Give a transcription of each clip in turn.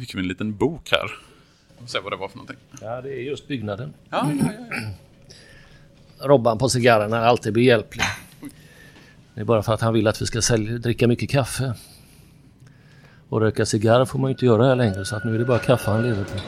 Fick vi en liten bok här. Och se vad det var för någonting. Ja, det är just byggnaden. Ja, ja. ja. Robban på cigarrerna är alltid behjälplig. Det är bara för att han vill att vi ska sälja, dricka mycket kaffe. Och röka cigarr får man ju inte göra här längre så att nu är det bara kaffe han lever på.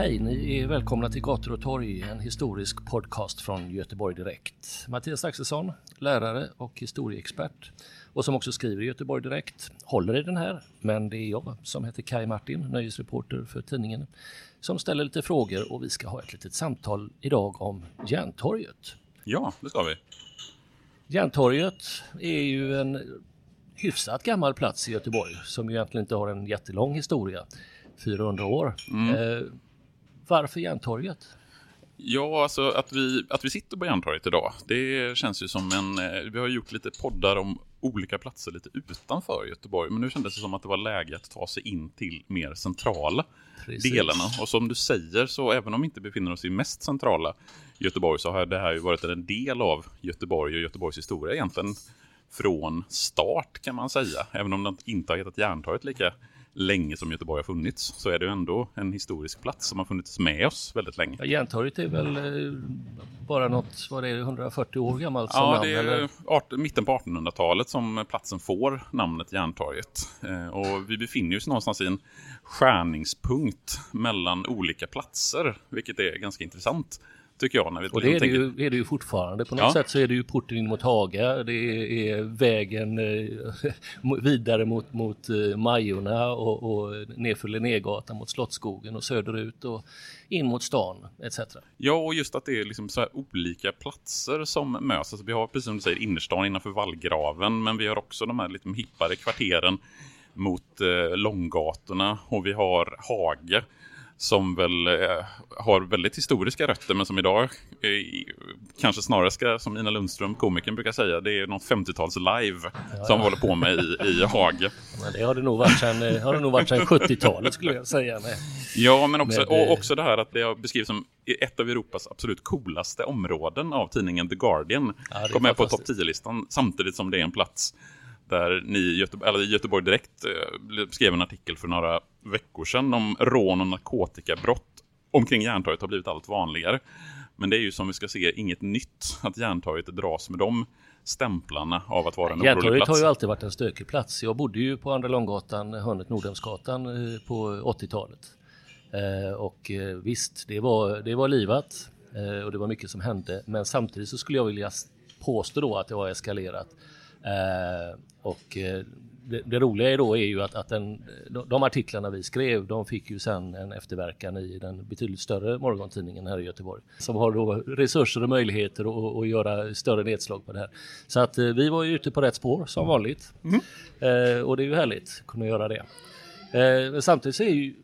Hej, ni är välkomna till Gator och torg, en historisk podcast från Göteborg Direkt. Mattias Axelsson, lärare och historieexpert och som också skriver i Göteborg Direkt, håller i den här, men det är jag som heter Kai Martin, nöjesreporter för tidningen, som ställer lite frågor och vi ska ha ett litet samtal idag om Järntorget. ja, det ska vi. Järntorget är ju en hyfsat gammal plats i Göteborg som ju egentligen inte har en jättelång historia, 400 år. Eh, varför Järntorget? Ja, alltså att vi, att vi sitter på Järntorget idag, det känns ju som en... eh, Vi har gjort lite poddar om olika platser lite utanför Göteborg, men nu kändes det som att det var läge att ta sig in till mer centrala Precis. delarna. Och som du säger, så även om vi inte befinner oss i mest centrala Göteborg, så har det här ju varit en del av Göteborg och Göteborgs historia egentligen från start kan man säga. Även om det inte har hetat Järntorget lika länge som Göteborg har funnits, så är det ju ändå en historisk plats som har funnits med oss väldigt länge. Ja, Järntorget är väl eh, bara något, vad är det, 140 år gammalt som Ja, namn? det är art, mitten på 1800-talet som platsen får namnet Järntorget. Eh, och vi befinner oss någonstans i en skärningspunkt mellan olika platser, vilket är ganska intressant, tycker jag. När vi Och det är det, ju, är det ju fortfarande. På något Ja. sätt så är det ju porten in mot Haga, det är, är vägen eh, vidare mot, mot eh, Majorna och, och nerför Linnégatan mot Slottsskogen och söderut och in mot stan etc. Ja, och just att det är liksom så här olika platser som möts. Alltså vi har, precis som du säger, innerstan innanför vallgraven, men vi har också de här lite hippare kvarteren mot eh, Långgatorna och vi har Hage som väl eh, har väldigt historiska rötter, men som idag eh, kanske snarare ska, som Ina Lundström, komikern, brukar säga, det är något 50-tals live som vi håller på med i, i Hage. Men det har det nog varit sedan, eh, har det nog varit sedan 70-talet skulle jag säga. Med. Ja, men också, Med, och eh, också det här att det har beskrivits som ett av Europas absolut coolaste områden av tidningen The Guardian. Ja, Kom med på topp fantastiskt. 10-listan samtidigt som det är en plats där ni i Göte eller i Göteborg Direkt eh, skrev en artikel för några veckor sedan om rån och narkotikabrott omkring Järntorget har blivit allt vanligare. Men det är ju som vi ska se inget nytt att Järntorget dras med de stämplarna av att vara en orolig Järntorget plats. har ju alltid varit en stökig plats. Jag bodde ju på Andra Långgatan, hörnet Nordhemsgatan eh, på 80-talet. Eh, Och eh, visst, det var, det var livat och det var mycket som hände. Men samtidigt så skulle jag vilja påstå då att det har eskalerat. Och det, det roliga är då är ju att, att den, de, artiklarna vi skrev, de fick ju sen en efterverkan i den betydligt större morgontidningen här i Göteborg. Som har då resurser och möjligheter att- att göra större nedslag på det här. Så att eh, vi var ju ute på rätt spår som vanligt. Eh, och det är ju härligt att kunna göra det. Eh, men samtidigt så är ju,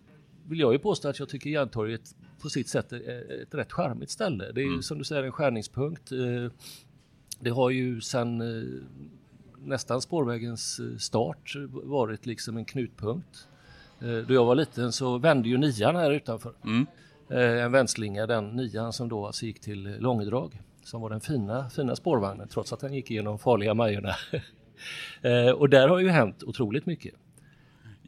vill jag ju påstå att jag tycker Järntorget på sitt sätt är ett rätt charmigt ställe. Det är ju som du säger en skärningspunkt. Eh, det har ju sen eh, nästan spårvägens eh, start varit liksom en knutpunkt. Eh, Då jag var liten så vände ju nian här utanför. Mm. Eh, En vändslinga, den nian som då alltså gick till Långedrag. Som var den fina, fina spårvagnen trots att den gick igenom farliga Majorna. Och där har ju hänt otroligt mycket.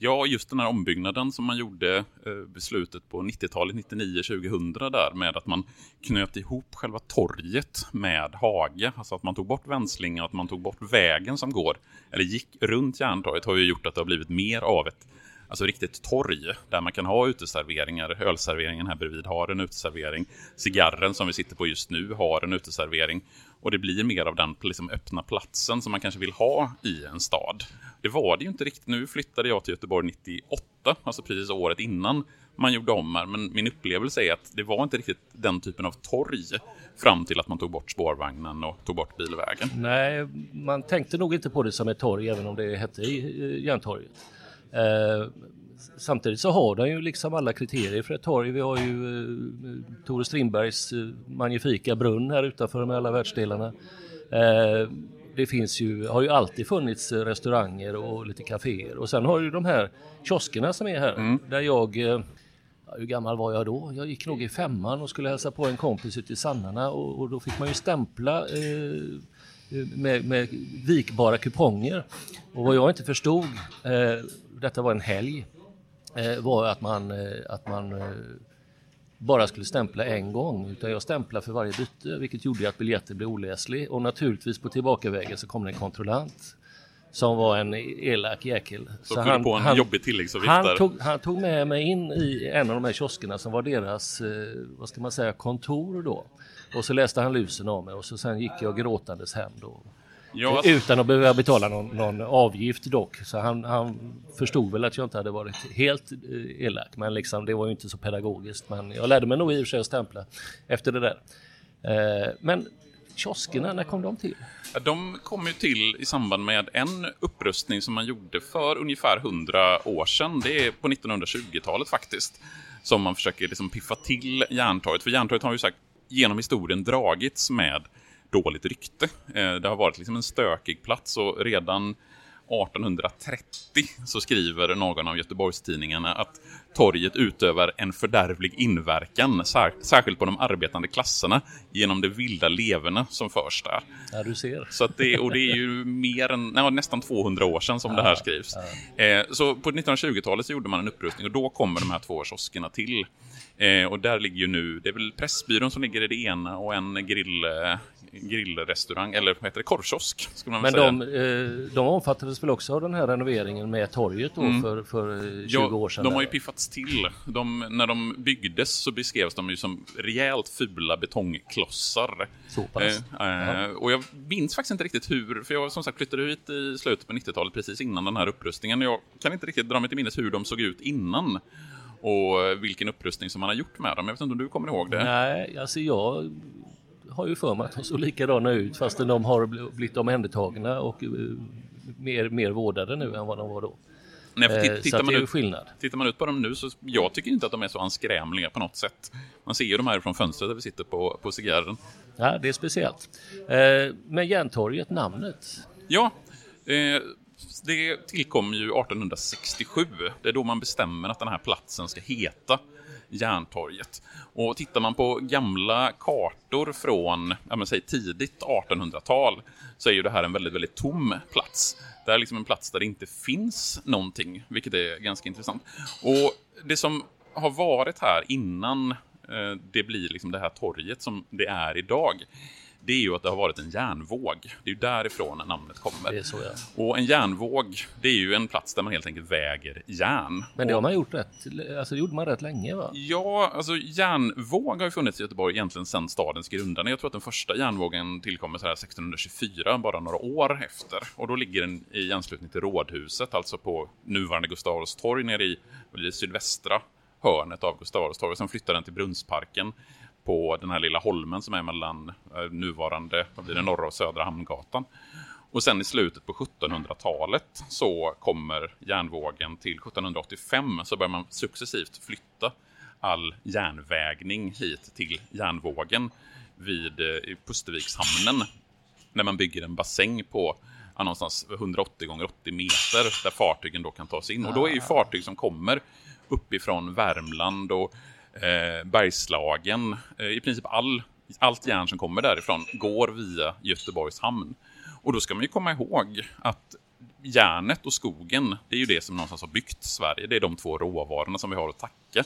Ja, just den här ombyggnaden som man gjorde eh, beslutet på 90-talet, 99-2000 där med att man knöt ihop själva torget med hage. Alltså att man tog bort vänslingen, att man tog bort vägen som går, eller gick runt Järntorget har ju gjort att det har blivit mer av ett alltså riktigt torg där man kan ha uteserveringar. Ölserveringen här bredvid har en uteservering. Cigarren som vi sitter på just nu har en uteservering. Och det blir mer av den liksom, öppna platsen som man kanske vill ha i en stad. Det var det ju inte riktigt. Nu flyttade jag till Göteborg 98, alltså precis året innan man gjorde om här. Men min upplevelse är att det var inte riktigt den typen av torg fram till att man tog bort spårvagnen och tog bort bilvägen. Nej, man tänkte nog inte på det som ett torg även om det hette eh, Järntorget. Eh, samtidigt så har den ju liksom alla kriterier för ett torg. Vi har ju eh, Tore Strindbergs eh, magnifika brunn här utanför med alla världsdelarna. Eh, det finns ju, har ju alltid funnits restauranger och lite kaféer och sen har ju de här kioskerna som är här mm. där jag eh, hur gammal var jag då? Jag gick nog i femman och skulle hälsa på en kompis ute i Sannarna och, och då fick man ju stämpla eh, med, med, vikbara kuponger. Och vad jag inte förstod, eh, detta var en helg, eh, var att man, eh, att man eh, bara skulle stämpla en gång utan jag stämplade för varje byte vilket gjorde att biljetten blev oläslig och naturligtvis på tillbakavägen så kom det en kontrollant som var en elak jäkel. Så, så han, på en han, jobbig han tog, han tog med mig in i en av de här kioskerna som var deras, vad ska man säga, kontor då. Och så läste han lusen av mig och så sen gick jag gråtandes hem då. Ja. Utan att behöva betala någon, någon avgift dock. Så han, han, förstod väl att jag inte hade varit helt eh, elak. Men liksom, det var ju inte så pedagogiskt. Men jag lärde mig nog i och för sig att stämpla efter det där. Eh, men kioskerna, när kom de till? De kom ju till i samband med en upprustning som man gjorde för ungefär 100 år sedan. Det är på 1920-talet faktiskt. Som man försöker liksom piffa till Järntorget. För Järntorget har ju sagt genom historien dragits med dåligt rykte. Eh, det har varit liksom en stökig plats och redan 1830 så skriver någon av Göteborgstidningarna att torget utövar en fördärvlig inverkan, särskilt på de arbetande klasserna, genom de vilda leverna som förs där. Ja, du ser. Så att det, och det är ju mer än, nej, nästan 200 år sedan som ja, det här skrivs. Ja. Eh, så på 1920-talet så gjorde man en upprustning och då kommer de här två kioskerna till. Eh, och där ligger ju nu, det är väl Pressbyrån som ligger i det ena och en grill, eh, grillrestaurang, eller vad heter det, korvkiosk. Skulle man Men säga. de, eh, de omfattades väl också av den här renoveringen med torget då mm. för, för 20 ja, år sedan? De har ju piffats till. De, när de byggdes så beskrevs de ju som rejält fula betongklossar. Så pass? Eh, eh, och jag minns faktiskt inte riktigt hur, för jag som sagt flyttade ut i slutet på 90-talet precis innan den här upprustningen. Jag kan inte riktigt dra mig till minnes hur de såg ut innan och vilken upprustning som man har gjort med dem. Jag vet inte om du kommer ihåg det? Nej, alltså jag har ju för mig att de såg likadana ut fastän de har blivit omhändertagna och eh, mer, mer vårdade nu än vad de var då. Nej, eh, tittar, man ut, tittar man ut på dem nu så jag tycker inte att de är så anskrämliga på något sätt. Man ser ju de här från fönstret där vi sitter på, på cigarren. Ja, det är speciellt. Eh, men Järntorget, namnet? Ja, eh, det tillkom ju 1867. Det är då man bestämmer att den här platsen ska heta Järntorget. Och tittar man på gamla kartor från ja, men säg tidigt 1800-tal så är ju det här en väldigt, väldigt tom plats. Det är liksom en plats där det inte finns någonting, vilket är ganska intressant. Och det som har varit här innan eh, det blir liksom det här torget som det är idag, det är ju att det har varit en järnvåg. Det är ju därifrån namnet kommer. Det är så, ja. Och en järnvåg, det är ju en plats där man helt enkelt väger järn. Men det har man gjort rätt, alltså det gjorde man rätt länge va? Ja, alltså järnvåg har ju funnits i Göteborg egentligen sedan stadens grundande. Jag tror att den första järnvågen tillkommer så här 1624, bara några år efter. Och då ligger den i anslutning till Rådhuset, alltså på nuvarande Gustav Adolfs torg nere i, i sydvästra hörnet av Gustav Adolfs torg. Sen flyttar den till Brunnsparken på den här lilla holmen som är mellan eh, nuvarande vad blir det, norra och södra Hamngatan. Och sen i slutet på 1700-talet så kommer järnvågen till 1785 så börjar man successivt flytta all järnvägning hit till järnvågen vid eh, Pustervikshamnen. När man bygger en bassäng på ja, någonstans 180 gånger 80 meter där fartygen då kan ta sig in. Och då är ju fartyg som kommer uppifrån Värmland och eh, Bergslagen. Eh, I princip all, allt järn som kommer därifrån går via Göteborgs hamn. Och då ska man ju komma ihåg att järnet och skogen, det är ju det som någonstans har byggt Sverige. Det är de två råvarorna som vi har att tacka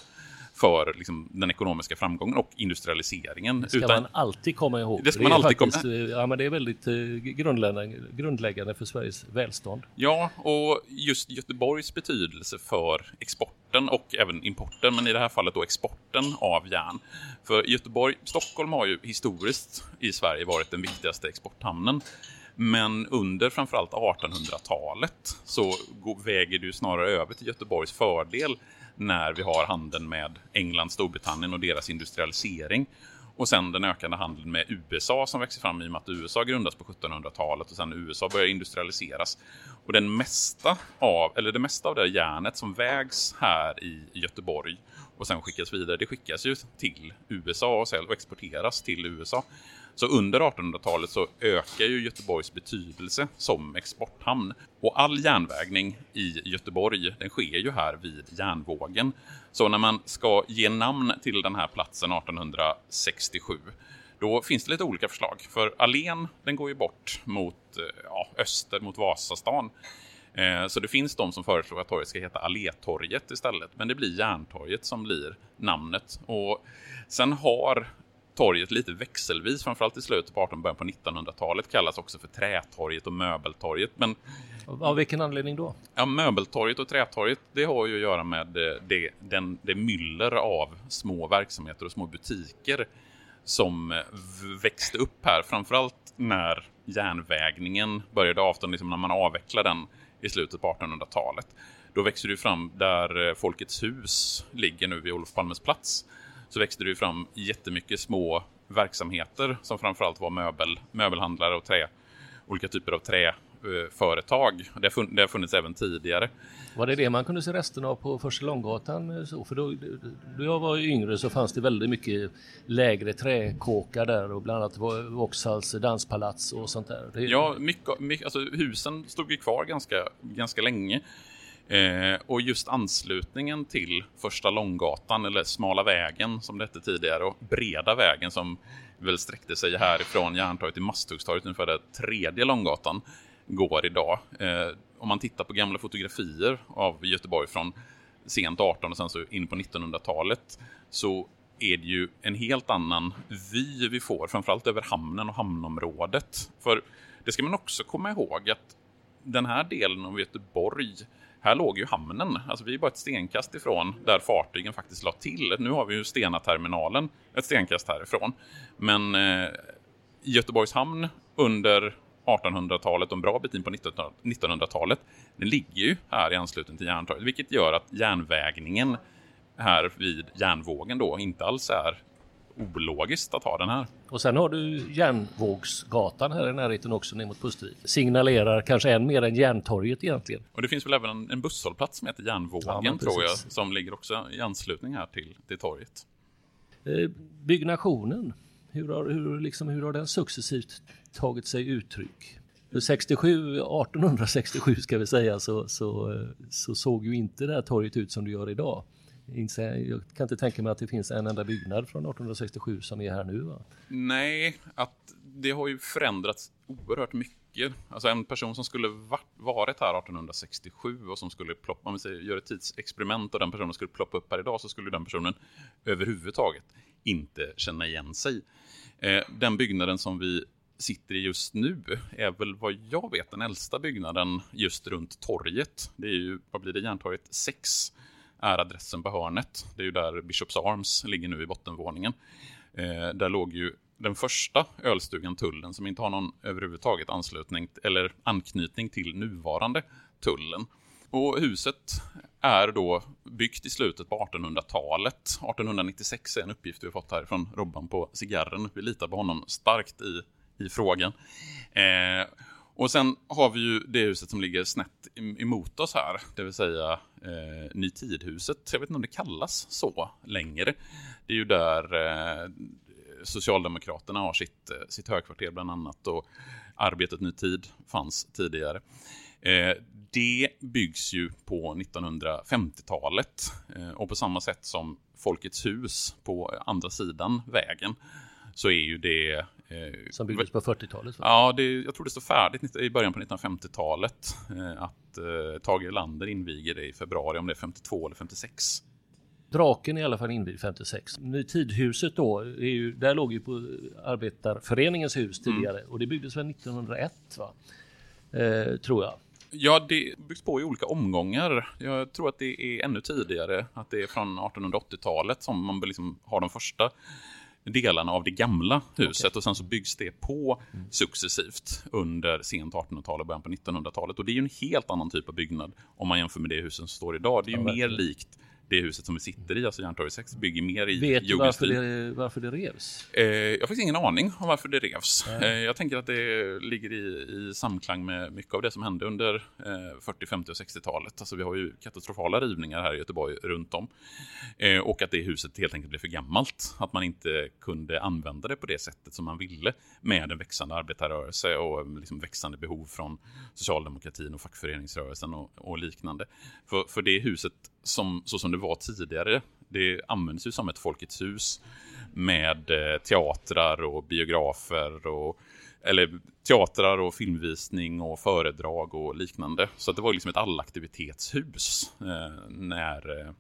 för liksom, den ekonomiska framgången och industrialiseringen. Det ska Utan, man alltid komma ihåg. Det ska man alltid faktiskt, komma Ja, men det är väldigt eh, grundläggande, grundläggande för Sveriges välstånd. Ja, och just Göteborgs betydelse för exporten och även importen, men i det här fallet då exporten av järn. För Göteborg, Stockholm har ju historiskt i Sverige varit den viktigaste exporthamnen. Men under framförallt 1800-talet så väger det ju snarare över till Göteborgs fördel när vi har handeln med England, Storbritannien och deras industrialisering. Och sen den ökande handeln med USA som växer fram i och med att USA grundas på 1700-talet och sen USA börjar industrialiseras. Och den mesta av, eller det mesta av det järnet som vägs här i Göteborg och sen skickas vidare, det skickas ju till USA och exporteras till USA. Så under 1800-talet så ökar ju Göteborgs betydelse som exporthamn. Och all järnvägning i Göteborg, den sker ju här vid järnvågen. Så när man ska ge namn till den här platsen 1867 då finns det lite olika förslag. För allén, den går ju bort mot eh, ja, öster, mot Vasastan. Eh, så det finns de som föreslår att torget ska heta Allétorget istället. Men det blir Järntorget som blir namnet. Och sen har torget lite växelvis, framförallt i slutet på 18 början på 1900-talet, kallas också för Trätorget och Möbeltorget. Men, Av vilken anledning då? Ja, Möbeltorget och Trätorget, det har ju att göra med eh, det, den, det myller av små verksamheter och små butiker som eh, växte upp här, framförallt när järnvägningen började avta, liksom när man avvecklade den i slutet på 1800-talet. Då växte det fram där eh, Folkets hus ligger nu vid Olof Palmes plats så växte det ju fram jättemycket små verksamheter som framförallt var möbel, möbelhandlare och trä, olika typer av träföretag. Det, det har funnits även tidigare. Var det det man kunde se resten av på Första Långgatan? Så, för då, då jag var yngre så fanns det väldigt mycket lägre träkåkar där och bland annat Vauxhalls danspalats och sånt där. Det... Ja, mycket, mycket, alltså husen stod ju kvar ganska, ganska länge. Eh, och just anslutningen till Första Långgatan, eller Smala vägen som det hette tidigare, och Breda vägen som väl sträckte sig härifrån Järntorget till Masthuggstorget, ungefär där tredje Långgatan går idag. Eh, om man tittar på gamla fotografier av Göteborg från sent 18 och sen så in på 1900-talet så är det ju en helt annan vy vi får, framförallt över hamnen och hamnområdet. För det ska man också komma ihåg att den här delen av Göteborg här låg ju hamnen, alltså vi är bara ett stenkast ifrån där fartygen faktiskt la till. Nu har vi ju Stena-terminalen ett stenkast härifrån. Men eh, Göteborgs hamn under 1800-talet och en bra bit in på 1900-talet, den ligger ju här i anslutning till järntorget, vilket gör att järnvägningen här vid järnvågen då inte alls är ologiskt att ha den här. Och sen har du Järnvågsgatan här i närheten också ner mot Pustervik. Signalerar kanske än mer än Järntorget egentligen. Och det finns väl även en, en busshållplats som heter Järnvågen ja, tror jag, som ligger också i anslutning här till, till torget. Eh, byggnationen, hur har, hur, liksom, hur har den successivt tagit sig uttryck? 67, 1867 ska vi säga så, så, så såg ju inte det här torget ut som det gör idag. Jag kan inte tänka mig att det finns en enda byggnad från 1867 som är här nu. Va? Nej, att det har ju förändrats oerhört mycket. Alltså en person som skulle varit här 1867 och som skulle ploppa, om vi säger, gör ett tidsexperiment och den personen skulle ploppa upp här idag så skulle den personen överhuvudtaget inte känna igen sig. Eh, den byggnaden som vi sitter i just nu är väl vad jag vet den äldsta byggnaden just runt torget. Det är ju, vad blir det, Järntorget 6 är adressen på hörnet. Det är ju där Bishops Arms ligger nu i bottenvåningen. Eh, där låg ju den första ölstugan Tullen som inte har någon överhuvudtaget anslutning eller anknytning till nuvarande Tullen. Och huset är då byggt i slutet på 1800-talet. 1896 är en uppgift vi har fått här från Robban på cigarren. Vi litar på honom starkt i, i frågan. Eh, och sen har vi ju det huset som ligger snett emot oss här, det vill säga eh, Nytidhuset. Jag vet inte om det kallas så längre. Det är ju där eh, Socialdemokraterna har sitt, eh, sitt högkvarter bland annat och Arbetet Ny Tid fanns tidigare. Eh, det byggs ju på 1950-talet eh, och på samma sätt som Folkets hus på andra sidan vägen så är ju det som byggdes på 40-talet? Ja, det, jag tror det står färdigt i början på 1950-talet. Att Tage Erlander inviger det i februari, om det är 52 eller 56. Draken är i alla fall invigd 56. Tidhuset då, ju, där låg ju på Arbetarföreningens hus tidigare mm. och det byggdes väl 1901 va? Eh, tror jag. Ja, det byggs på i olika omgångar. Jag tror att det är ännu tidigare, att det är från 1880-talet som man liksom har de första delarna av det gamla huset okay. och sen så byggs det på mm. successivt under sent 1800-tal och början på 1900-talet. Och det är ju en helt annan typ av byggnad om man jämför med det huset som står idag. Det är ju ja, mer likt det huset som vi sitter i, alltså Järntorget 6, bygger mer i Vet du varför det, varför det revs? Eh, jag har faktiskt ingen aning om varför det revs. Eh, jag tänker att det ligger i, i, samklang med mycket av det som hände under eh, 40, 50 och 60-talet. Alltså vi har ju katastrofala rivningar här i Göteborg runt om. Eh, och att det huset helt enkelt blev för gammalt. Att man inte kunde använda det på det sättet som man ville med en växande arbetarrörelse och liksom växande behov från socialdemokratin och fackföreningsrörelsen och, och liknande. För, för det huset som, så som det var tidigare. Det används ju som ett Folkets hus med eh, teatrar och biografer och eller teatrar och filmvisning och föredrag och liknande. Så det var liksom ett allaktivitetshus eh, när eh,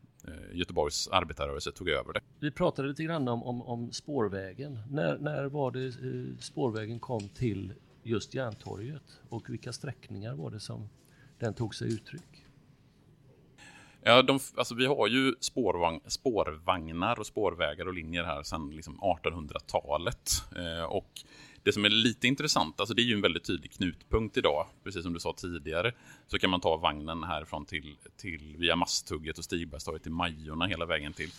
Göteborgs arbetarrörelse tog över det. Vi pratade lite grann om, om, om spårvägen. När, när var det eh, spårvägen kom till just Järntorget och vilka sträckningar var det som den tog sig uttryck? Ja, de, alltså vi har ju spårvagn, spårvagnar och spårvägar och linjer här sedan liksom 1800-talet. Eh, och det som är lite intressant, alltså det är ju en väldigt tydlig knutpunkt idag, precis som du sa tidigare, så kan man ta vagnen härifrån till, till via Masthugget och Stigbergstorget till Majorna hela vägen till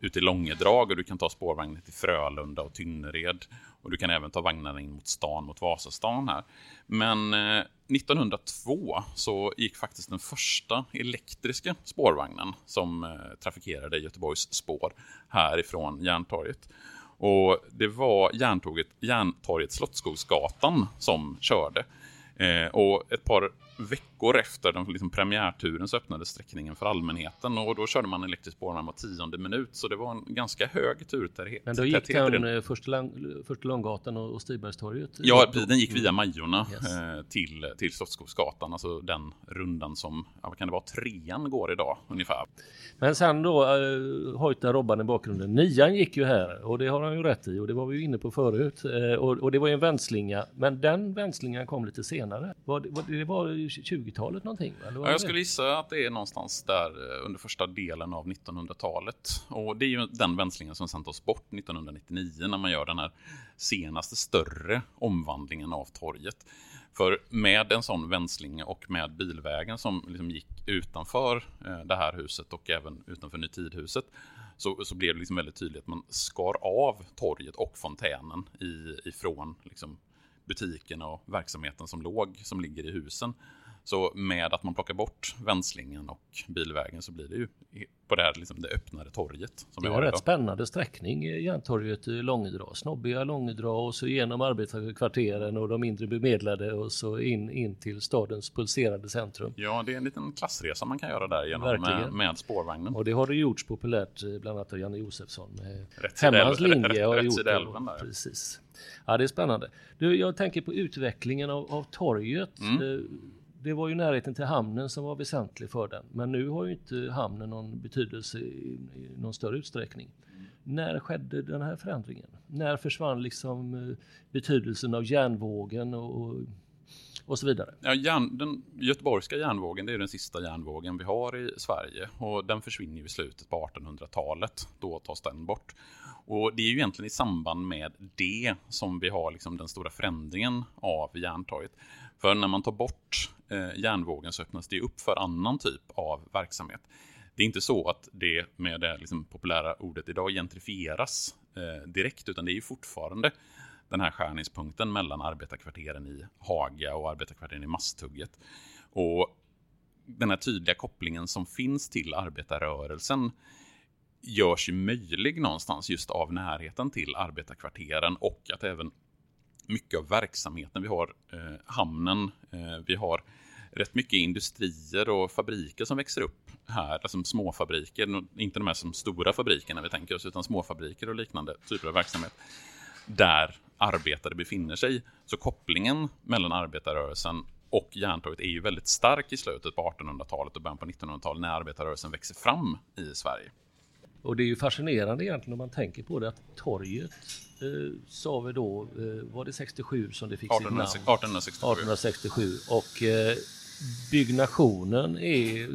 ut till Långedrag och du kan ta spårvagnen till Frölunda och Tynnered. Och du kan även ta vagnarna in mot stan, mot Vasastan här. Men eh, 1902 så gick faktiskt den första elektriska spårvagnen som eh, trafikerade Göteborgs spår härifrån Järntorget. Och det var Järntorget, Järntorget Slottsskogsgatan som körde. Eh, och ett par veckor efter den liksom premiärturen så öppnades sträckningen för allmänheten och då körde man elektrisk spårvagn var tionde minut så det var en ganska hög turtäthet. Men då gick den eh, första, Långgatan och Stigbergstorget? Ja, den gick via Majorna yes. eh, till, till Slottsskogsgatan, alltså den rundan som, vad kan det vara, trean går idag ungefär. Men sen då, eh, hojtar Robban i bakgrunden, nian gick ju här och det har han ju rätt i och det var vi ju inne på förut eh, och, och, det var ju en vändslinga, men den vändslingan kom lite senare. Var, var, det var 20-talet någonting? Ja, jag skulle gissa att det är någonstans där eh, under första delen av 1900-talet. Och det är ju den vänslingen som sen tas bort 1999 när man gör den här senaste större omvandlingen av torget. För med en sån vänsling och med bilvägen som liksom gick utanför eh, det här huset och även utanför Nytidhuset så, så blev det liksom väldigt tydligt att man skar av torget och fontänen i, ifrån liksom butiken och verksamheten som låg, som ligger i husen. Så med att man plockar bort vänslingen och bilvägen så blir det ju på det här liksom det öppnare torget. Som det var rätt spännande sträckning, Järntorget Långedrag. Snobbiga Långedrag och så genom arbetarkvarteren och de mindre bemedlade och så in, in till stadens pulserande centrum. Ja, det är en liten klassresa man kan göra där genom med, med, spårvagnen. Och det har det gjorts populärt eh, bland annat av Janne Josefsson. Hemmans linje har gjort det. Precis. Ja, det är spännande. Du, jag tänker på utvecklingen av, av torget. Mm. Det var ju närheten till hamnen som var väsentlig för den. Men nu har ju inte hamnen någon betydelse i, i någon större utsträckning. När skedde den här förändringen? När försvann liksom eh, betydelsen av järnvågen och, och så vidare? Ja, järn, den göteborgska järnvågen det är den sista järnvågen vi har i Sverige och den försvinner i slutet på 1800-talet. Då tas den bort. Och det är ju egentligen i samband med det som vi har liksom den stora förändringen av Järntorget. För när man tar bort Eh, järnvågen så öppnas det upp för annan typ av verksamhet. Det är inte så att det med det liksom populära ordet idag gentrifieras eh, direkt, utan det är ju fortfarande den här skärningspunkten mellan arbetarkvarteren i Haga och arbetarkvarteren i Masthugget. Och den här tydliga kopplingen som finns till arbetarrörelsen görs ju möjlig någonstans just av närheten till arbetarkvarteren och att även mycket av verksamheten. Vi har eh, hamnen, eh, vi har rätt mycket industrier och fabriker som växer upp här, alltså småfabriker, inte de här som stora fabrikerna vi tänker oss, utan småfabriker och liknande typer av verksamhet. där arbetare befinner sig. Så kopplingen mellan arbetarrörelsen och Järntorget är ju väldigt stark i slutet på 1800-talet och början på 1900-talet när arbetarrörelsen växer fram i Sverige. Och det är ju fascinerande egentligen om man tänker på det att torget eh, sa vi då, eh, var det 67 som det fick 1800, sitt namn? 1867. 1867 och eh, byggnationen är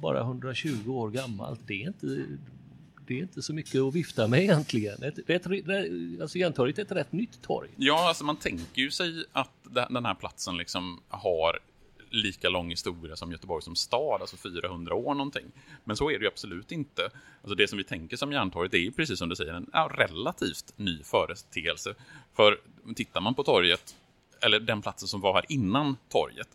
bara 120 år gammalt. Det är inte, det är inte så mycket att vifta med egentligen. Ett, ett, alltså Järntorget är ett rätt nytt torg. Ja, alltså man tänker ju sig att den här platsen liksom har lika lång historia som Göteborg som stad, alltså 400 år någonting. Men så är det ju absolut inte. Alltså det som vi tänker som Järntorget är ju precis som du säger en relativt ny företeelse. För tittar man på torget, eller den platsen som var här innan torget,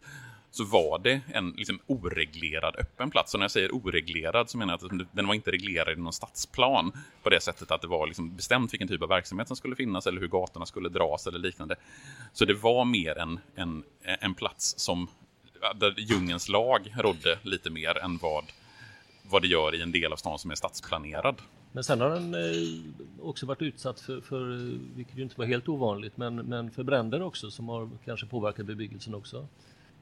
så var det en liksom, oreglerad öppen plats. Och när jag säger oreglerad så menar jag att liksom, den var inte reglerad i någon stadsplan på det sättet att det var liksom bestämt vilken typ av verksamhet som skulle finnas eller hur gatorna skulle dras eller liknande. Så det var mer en, en, en plats som där djungens lag rådde lite mer än vad, vad det gör i en del av stan som är stadsplanerad. Men sen har den eh, också varit utsatt för, för, eh, vilket ju inte var helt ovanligt, men, men för bränder också som har kanske påverkat bebyggelsen också.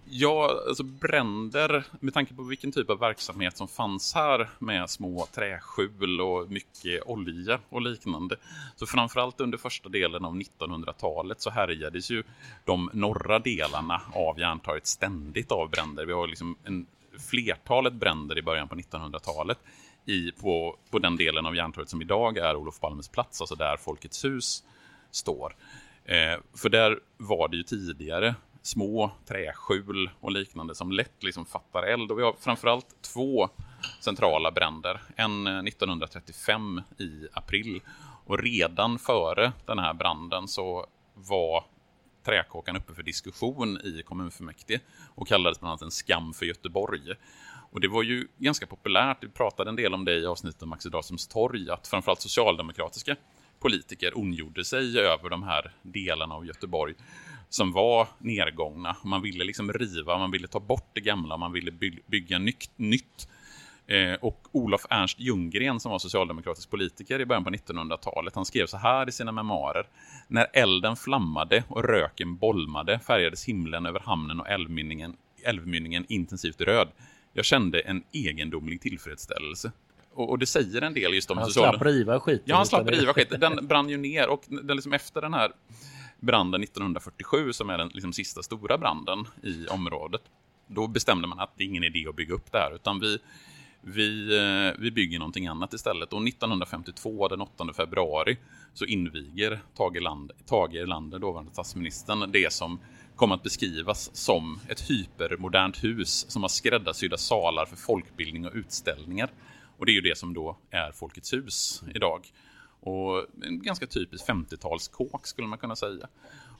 Ja, alltså bränder, med tanke på vilken typ av verksamhet som fanns här med små träskjul och mycket olja och liknande. Så framförallt under första delen av 1900-talet så härjades ju de norra delarna av Järntorget ständigt av bränder. Vi har liksom en flertalet bränder i början på 1900-talet i, på, på den delen av Järntorget som idag är Olof Palmes plats, alltså där Folkets hus står. Eh, för där var det ju tidigare små träskjul och liknande som lätt liksom fattar eld. Och vi har framförallt två centrala bränder. En eh, 1935 i april. Och redan före den här branden så var träkåkan uppe för diskussion i kommunfullmäktige och kallades bland annat en skam för Göteborg. Och det var ju ganska populärt, vi pratade en del om det i avsnittet om Axel Dahlströms torg, att framförallt socialdemokratiska politiker ondgjorde sig över de här delarna av Göteborg som var nedgångna. Man ville liksom riva, man ville ta bort det gamla, man ville by bygga nytt. Eh, och Olof Ernst Ljunggren som var socialdemokratisk politiker i början på 1900-talet, han skrev så här i sina memoarer. När elden flammade och röken bolmade färgades himlen över hamnen och älvmynningen, älvmynningen intensivt röd. Jag kände en egendomlig tillfredsställelse. Och, och det säger en del just om... Han slapp riva skiten. Ja, han slapp riva skiten. Den brann ju ner och den liksom efter den här branden 1947 som är den liksom, sista stora branden i området. Då bestämde man att det är ingen idé att bygga upp det här utan vi, vi, eh, vi bygger någonting annat istället. Och 1952, den 8 februari, så inviger Tage Land, Tage Erlander dåvarande statsministern, det som kom att beskrivas som ett hypermodernt hus som har skräddarsydda salar för folkbildning och utställningar. Och det är ju det som då är Folkets hus idag. Och en ganska typisk 50-talskåk skulle man kunna säga.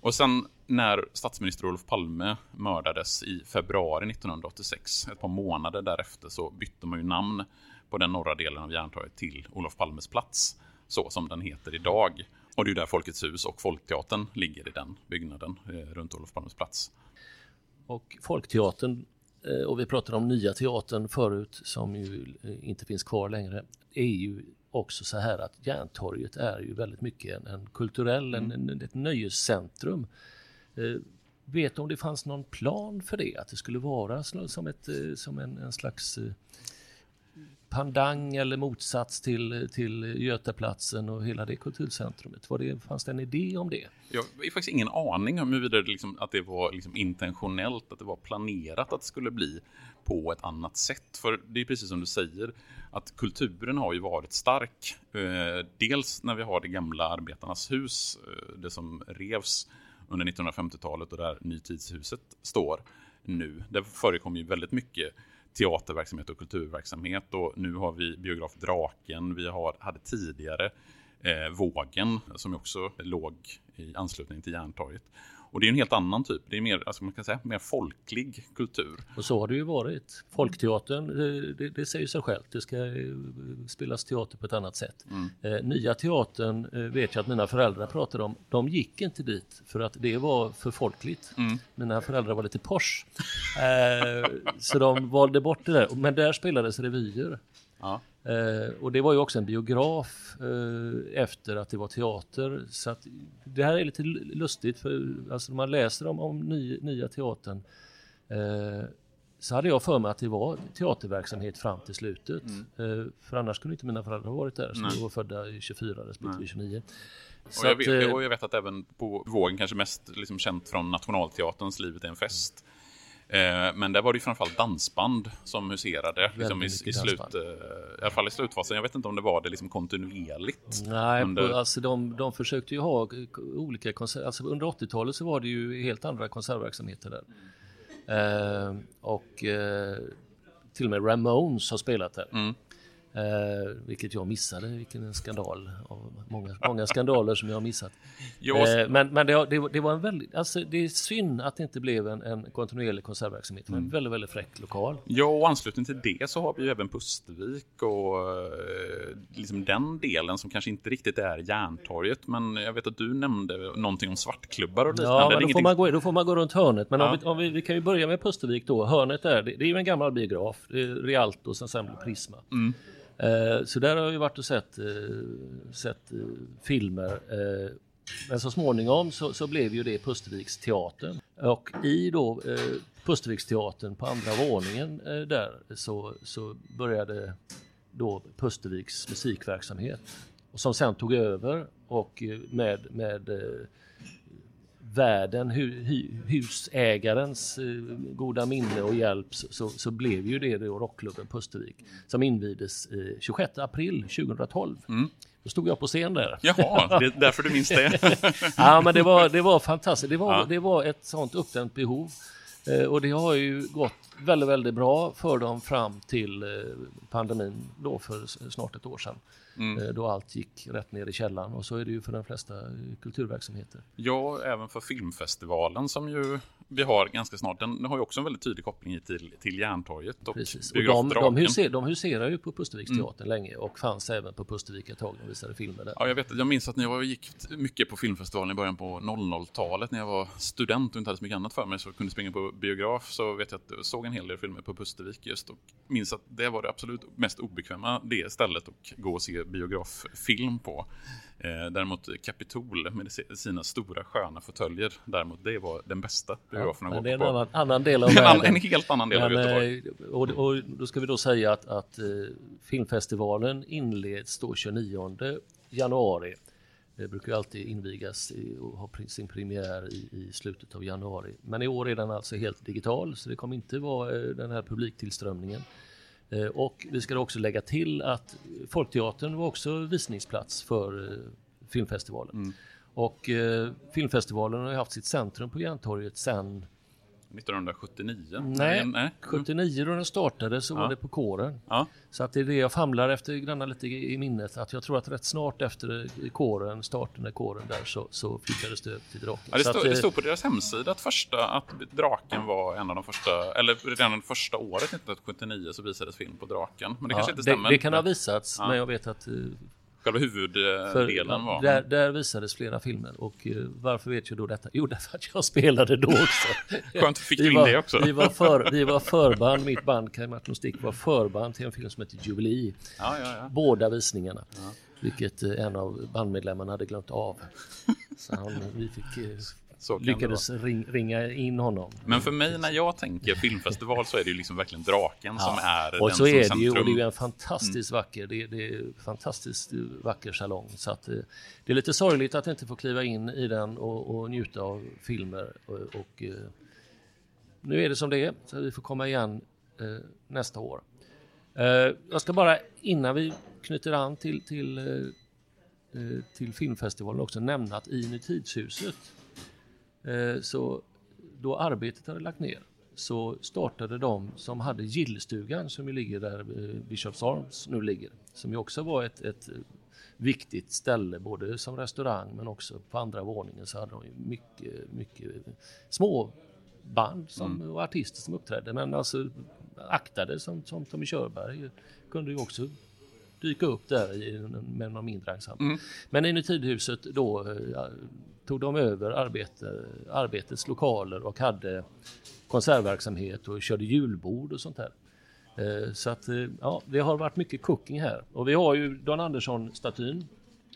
Och sen när statsminister Olof Palme mördades i februari 1986, ett par månader därefter, så bytte man ju namn på den norra delen av Järntorget till Olof Palmes plats, så som den heter idag. Och det är där Folkets hus och Folkteatern ligger i den byggnaden eh, runt Olof Palmes plats. Och Folkteatern, eh, och vi pratade om Nya Teatern förut som ju eh, inte finns kvar längre, är ju också så här att Järntorget är ju väldigt mycket en, en kulturell, mm. en, en, ett nöjescentrum. Eh, vet du om det fanns någon plan för det? Att det skulle vara som, ett, eh, som en, en slags eh, pandang eller motsats till, till Götaplatsen och hela det kulturcentrumet? Var det, fanns det en idé om det? Jag har faktiskt ingen aning om huruvida det, liksom, att det var liksom intentionellt, att det var planerat att det skulle bli på ett annat sätt. För det är precis som du säger, att kulturen har ju varit stark. Eh, dels när vi har det gamla Arbetarnas hus, eh, det som revs under 1950-talet och där Nytidshuset står nu. Där förekommer ju väldigt mycket teaterverksamhet och kulturverksamhet och nu har vi biograf Draken, vi har, hade tidigare eh, Vågen som också låg i anslutning till Järntorget. Och det är en helt annan typ, det är mer, alltså man kan säga, mer folklig kultur. Och så har det ju varit. Folkteatern, det, det säger sig självt, det ska eh, spelas teater på ett annat sätt. Mm. Eh, nya teatern eh, vet jag att mina föräldrar pratade om, de gick inte dit för att det var för folkligt. Mm. Mina föräldrar var lite. Eh, så de valde bort det där, men där spelades revyer. Ja. Eh, och det var ju också en biograf eh, efter att det var teater. Så att det här är lite lustigt för alltså när man läser om, om ny, nya teatern eh, så hade jag för mig att det var teaterverksamhet fram till slutet. Mm. Eh, för annars kunde inte mina föräldrar ha varit där som var födda i 24 respektive 29. Och jag, vet, eh, och jag, vet, att även på vågen kanske mest liksom känt från Nationalteaterns Livet är en fest. Eh, men där var det ju framförallt dansband som huserade liksom i, i, slut, eh, i alla fall i slutfasen. Jag vet inte om det var det liksom kontinuerligt. Nej, under... alltså de, de försökte ju ha olika konserter. Alltså under 80-talet så var det ju helt andra konsertverksamheter där. Eh, och eh, till och med Ramones har spelat där. Mm. Eh, vilket jag missade, vilken en skandal. Av många, många skandaler som jag har missat. Eh, men men det, det, det, var en väldigt, alltså det är synd att det inte blev en, en kontinuerlig konsertverksamhet. Det var en mm. väldigt, väldigt fräck lokal. Ja, och anslutning till det så har vi ju även Pustervik och eh, liksom den delen som kanske inte riktigt är Järntorget. Men jag vet att du nämnde någonting om svartklubbar och liknande. Ja, men då, får man gå, då får man gå runt hörnet. Men ja. om, vi, om vi, vi, kan ju börja med Pustervik då. Hörnet där, det, det är ju en gammal biograf. Är Rialtos ensemble Prisma. Mm. Eh, så där har jag varit och sett, eh, sett eh, filmer. Men så småningom så, så blev ju det Pusterviksteatern. Och i då Pusterviksteatern på andra våningen där så, så började då Pusterviks musikverksamhet. Och som sen tog över och med, med världen, hu, husägarens eh, goda minne och hjälp så, så blev ju det då rockklubben Pustervik som invigdes eh, 26 april 2012. Mm. Då stod jag på scen där. Jaha, det är därför du minns det. ja, men det var, det var fantastiskt. Det var, ja. det var ett sånt uppdämt behov. Eh, och det har ju gått väldigt, väldigt bra för dem fram till eh, pandemin då för snart ett år sedan. Mm. Eh, då allt gick rätt ner i källan och så är det ju för de flesta kulturverksamheter. Ja, även för filmfestivalen som ju vi har ganska snart. Den har ju också en väldigt tydlig koppling till, till Järntorget. Och, Precis. och de, de, huser, de huserar ju på Pusterviksteatern mm. länge och fanns även på Pustervik ett tag och visade filmer där. Ja, jag, vet, jag minns att när jag gick mycket på filmfestivalen i början på 00-talet när jag var student och inte hade så mycket annat för mig så kunde springa på biograf så vet jag att jag såg en hel del filmer på Pustervik just och minns att det var det absolut mest obekväma det stället att gå och se biograffilm på. Eh, däremot Capitol med sina stora sköna fåtöljer, däremot det var den bästa biografen ja, Det är en annan, annan, del av världen. En helt annan del men, av Göteborg. Eh, och, och, då ska vi då säga att, att eh, filmfestivalen inleds då 29 januari. Det brukar alltid invigas och ha sin premiär i, i, slutet av januari. Men i år är den alltså helt digital så det kommer inte vara eh, den här publiktillströmningen. Eh, och vi ska också lägga till att Folkteatern var också visningsplats för eh, filmfestivalen. Mm. Och eh, filmfestivalen har haft sitt centrum på Järntorget sedan 1979? Nej, Nej. 79 då den startade så ja. var det på kåren. Ja. Så att det är det jag famlar efter granna lite i minnet. Att jag tror att rätt snart efter kåren, starten i kåren där så, så flyttades det upp till Draken. Ja, det, stod, det stod på deras hemsida att, första, att Draken var en av de första, eller redan första året 1979 så visades film på Draken. Men det kanske inte stämmer. Det, det kan ha visats, men jag vet att själva huvuddelen var. Där, där, visades flera filmer och uh, varför vet jag då detta? Jo, därför att jag spelade då också. Skönt, fick du in det också. vi, var för, vi var förband, mitt band Kaj Martin Stick var förband till en film som heter Jubilee. Ja, ja, ja. Båda visningarna. Vilket uh, en av bandmedlemmarna hade glömt av. Så han, vi fick så lyckades ring, ringa in honom. Men för mig när jag tänker filmfestival så är det ju liksom verkligen draken ja. som är och den så är det centrum. ju och det är ju en fantastiskt mm. vacker, det, det är fantastiskt vacker salong så att det, det är lite sorgligt att inte få kliva in i den och, och njuta av filmer och, och eh, nu är det som det är så vi får komma igen eh, nästa år. Eh, jag ska bara innan vi knyter an till, till, eh, eh, till filmfestivalen också nämna att i Nutidshuset Eh, så då arbetet hade lagt ner så startade de som hade gillstugan som ju ligger där eh, Bishops Arms nu ligger, som ju också var ett, ett viktigt ställe både som restaurang men också på andra våningen så hade de mycket, mycket små band som, mm. och artister som uppträdde men alltså aktade som, som Tommy Körberg kunde ju också dyka upp där i, med någon mindre ensemble. Mm. Men i Nutidhuset då eh, tog de över arbete, arbetets lokaler och hade konsertverksamhet och körde julbord och sånt där. Eh, så att eh, ja, det har varit mycket cooking här och vi har ju Dan Andersson-statyn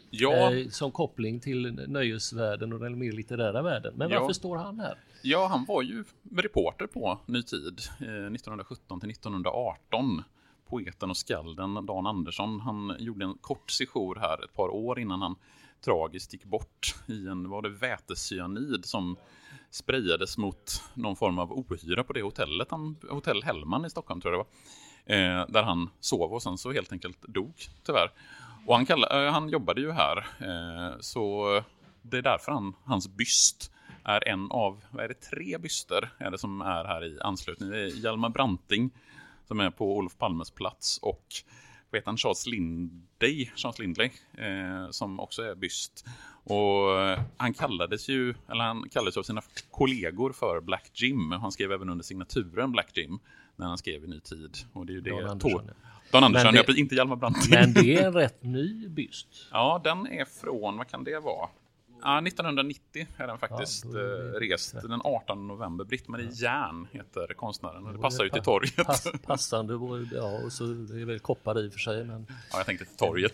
Ja, eh, som koppling till nöjesvärlden och den mer litterära världen. Men Ja. varför står han här? ja, han var ju reporter på Ny Tid eh, 1917 till 1918. Poeten och skalden Dan Andersson, han gjorde en kort sejour här ett par år innan han tragiskt gick bort i en, var det vätecyanid som sprayades mot någon form av ohyra på det hotellet, han, hotell Hellman i Stockholm tror jag det var. Eh, där han sov och sen så helt enkelt dog tyvärr. Och han, kallade, eh, han jobbade ju här, eh, så det är därför han, hans byst är en av, vad är det, tre byster är det som är här i anslutning. Det är Hjalmar Branting som är på Olof Palmes plats och vad heter han, Charles Lindley, Charles Lindley eh, som också är byst. Och eh, han kallades ju, eller han kallades av sina kollegor för Black Jim. Han skrev även under signaturen Black Jim när han skrev i Ny Tid. Och det är ju det Dan Andersson. Dan Andersson, det- ja, precis, inte Hjalmar Branting. Men det är en rätt ny byst. Ja, den är från, vad kan det vara? Ja, 1990 är den faktiskt Ja, är eh, rest den 18 november. Britt-Marie Järn heter konstnären det passar ju till torget. Pass, passande, ja, och så det är väl koppar i och för sig, men Ja, jag tänkte till torget.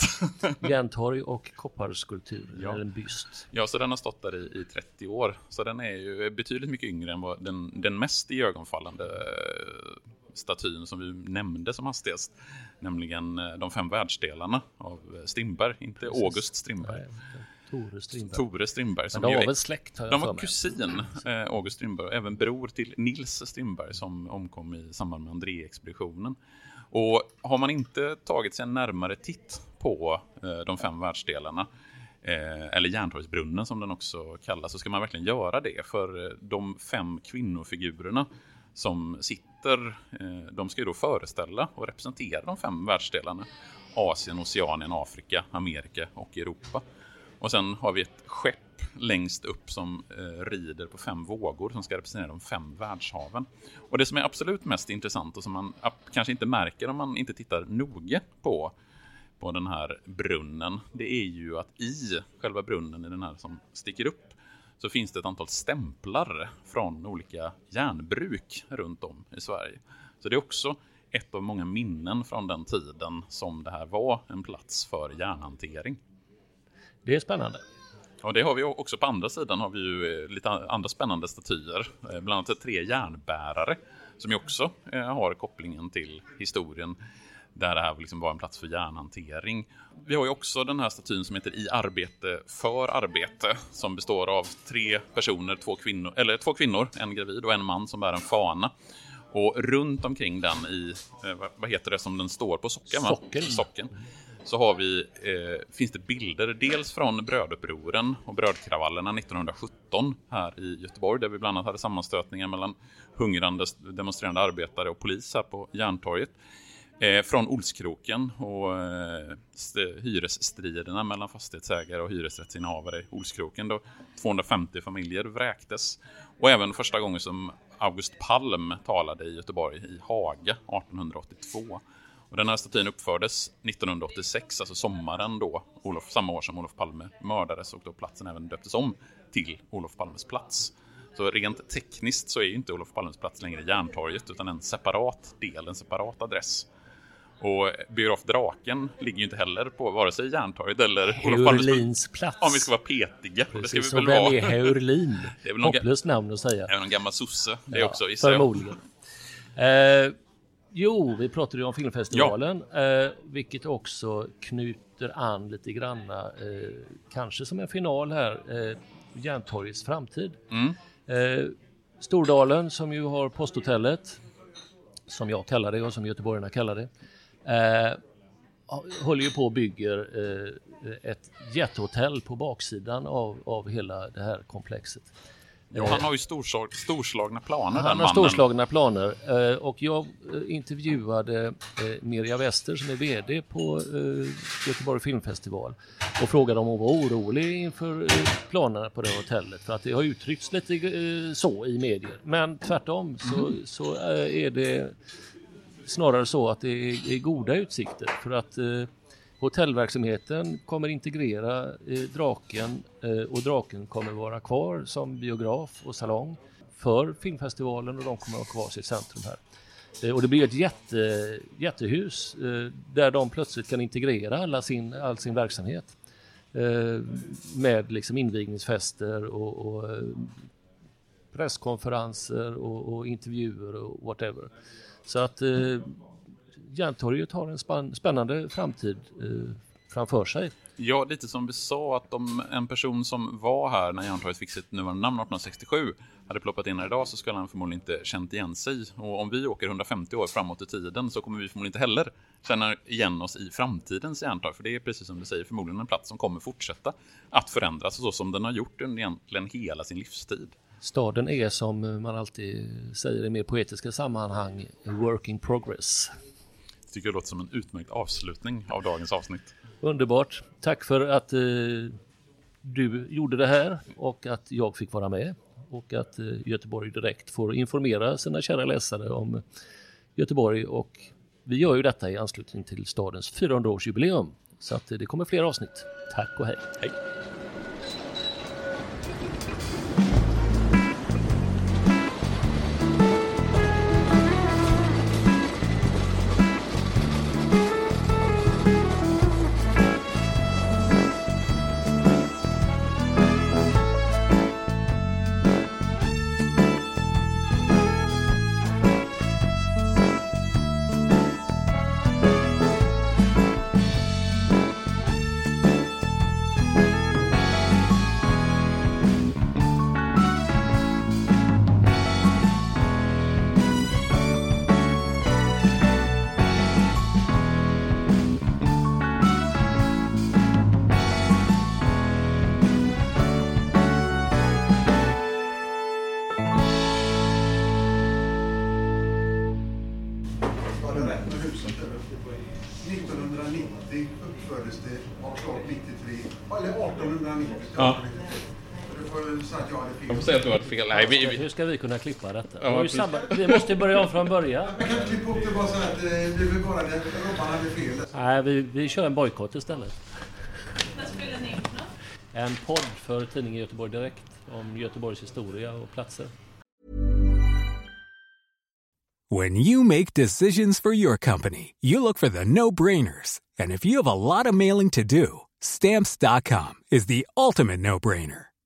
järntorg och kopparskulptur, Ja. eller en byst. Ja, så den har stått där i, i 30 år. Så den är ju betydligt mycket yngre än vad den, den mest iögonfallande eh, statyn som vi nämnde som hastigast. Nämligen eh, de fem världsdelarna av Strindberg, inte Precis. August Strindberg. Nej, Tore Strindberg. Tore Strindberg. Men Som de var väl släkt har jag De var kusin, eh, August Strindberg, och även bror till Nils Strindberg som omkom i samband med André-expeditionen. Och har man inte tagit sig en närmare titt på eh, de fem världsdelarna, eh, eller Järntorgsbrunnen som den också kallas, så ska man verkligen göra det. För eh, de fem kvinnofigurerna som sitter, eh, de ska ju då föreställa och representera de fem världsdelarna. Asien, Oceanien, Afrika, Amerika och Europa. Och sen har vi ett skepp längst upp som eh, rider på fem vågor som ska representera de fem världshaven. Och det som är absolut mest intressant och som man kanske inte märker om man inte tittar noga på, på den här brunnen, det är ju att i själva brunnen, i den här som sticker upp, så finns det ett antal stämplar från olika järnbruk runt om i Sverige. Så det är också ett av många minnen från den tiden som det här var en plats för järnhantering. Det är spännande. Och det har vi också på andra sidan har vi ju eh, lite andra spännande statyer. Eh, Bland annat tre järnbärare som ju också eh, har kopplingen till historien där det här liksom var en plats för järnhantering. Vi har ju också den här statyn som heter I arbete för arbete som består av tre personer, två kvinnor, eller två kvinnor, en gravid och en man som bär en fana. Och runt omkring den i, vad- heter det som den står på socken? Socken. Socken. Så har vi, eh, finns det bilder dels från brödupproren och brödkravallerna 1917 här i Göteborg där vi bland annat hade sammanstötningar mellan hungrande demonstrerande arbetare och polis här på Järntorget. Eh, från Olskroken och eh, hyresstriderna mellan fastighetsägare och hyresrättsinnehavare i Olskroken då 250 familjer vräktes. Och även första gången som August Palm talade i Göteborg i Haga 1882. Och den här statyn uppfördes 1986, alltså sommaren då, Olof, samma år som Olof Palme mördades och då platsen även döptes om till Olof Palmes plats. Så rent tekniskt så är ju inte Olof Palmes plats längre Järntorget utan en separat del, en separat adress. Och biograf Draken ligger ju inte heller på vare sig Järntorget eller Olof Palmes plats. Heurlins plats. Om vi ska vara petiga. det ska Precis, vi väl vem vara. är Heurlin? Det någon Hopplöst namn att säga. Även en gammal sosse. Det är Ja, också gissar jag. Förmodligen. Eh, jo, vi pratade ju om filmfestivalen, eh, vilket också knyter an lite granna, eh, kanske som en final här, eh, Järntorgets framtid. Mm. Eh, Stordalen som ju har posthotellet, som jag kallar det och som göteborgarna kallar det, eh, håller ju på och bygger eh, ett jättehotell på baksidan av, av hela det här komplexet. Ja, han har ju storslag, storslagna planer Han har storslagna planer. Eh, och jag eh, intervjuade eh, Mirja Wester som är VD på Göteborg Filmfestival och frågade om hon var orolig inför planerna på det hotellet. För att det har uttryckts lite så i medier. Men tvärtom så, så eh, är det snarare så att det är, goda utsikter. För att hotellverksamheten kommer integrera eh, Draken eh, och Draken kommer vara kvar som biograf och salong för filmfestivalen och de kommer att ha kvar sitt centrum här. Eh, och det blir ett jätte, jättehus eh, där de plötsligt kan integrera alla sin, all sin verksamhet. Eh, med liksom invigningsfester och, och eh, presskonferenser och, och, intervjuer och whatever. Så att eh, Järntorget har en spännande framtid eh, framför sig. Ja, lite som vi sa att om en person som var här när Järntorget fick sitt nuvarande namn 1867 hade ploppat in här idag så skulle han förmodligen inte känt igen sig. Och om vi åker 150 år framåt i tiden så kommer vi förmodligen inte heller känna igen oss i framtidens Järntorg. För det är precis som du säger förmodligen en plats som kommer fortsätta att förändras så som den har gjort under egentligen hela sin livstid. Staden är som man alltid säger i mer poetiska sammanhang, work in progress. Tycker det låter som en utmärkt avslutning av dagens avsnitt. Underbart. Tack för att eh, du gjorde det här och att jag fick vara med och att eh, Göteborg Direkt får informera sina kära läsare om Göteborg och vi gör ju detta i anslutning till stadens 400-årsjubileum. Så att det kommer fler avsnitt. Tack och hej. Hej. Fel. Nej, vi, vi... Hur ska vi kunna klippa detta? Ja, vi, samma... vi måste börja om från början. Man kan klippa upp det bara så att eh, det blir bara det Robban hade fel. Nej, vi, vi kör en bojkott istället. Vad spelar ni in En podd för tidningen Göteborg Direkt om Göteborgs historia och platser. When you make decisions for your company, you look for the no-brainers. And if you have a lot of mailing to do, stamps.com is the ultimate no-brainer.